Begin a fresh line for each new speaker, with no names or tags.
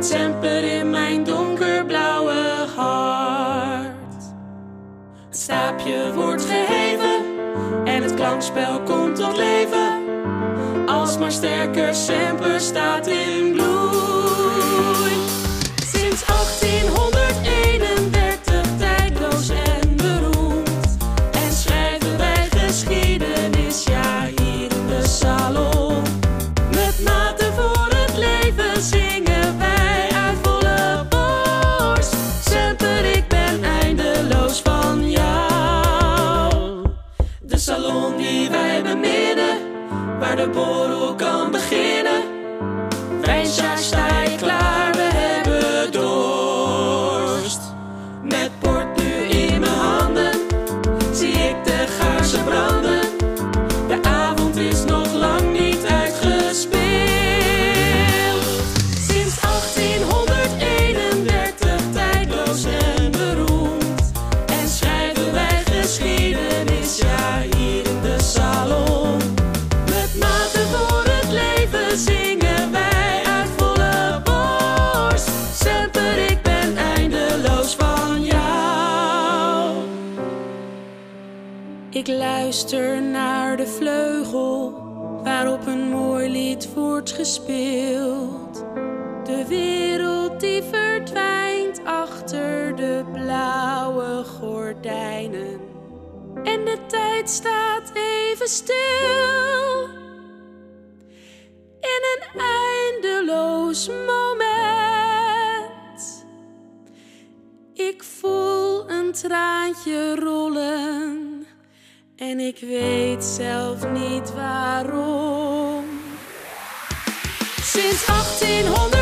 het in mijn donkerblauwe hart. Het staapje wordt geheven en het klankspel komt tot leven. Als maar sterker semper staat in bloei. incredible Ik luister naar de vleugel waarop een mooi lied wordt gespeeld. De wereld die verdwijnt achter de blauwe gordijnen. En de tijd staat even stil. In een eindeloos moment. Ik voel een traantje rollen. En ik weet zelf niet waarom. Sinds 1800.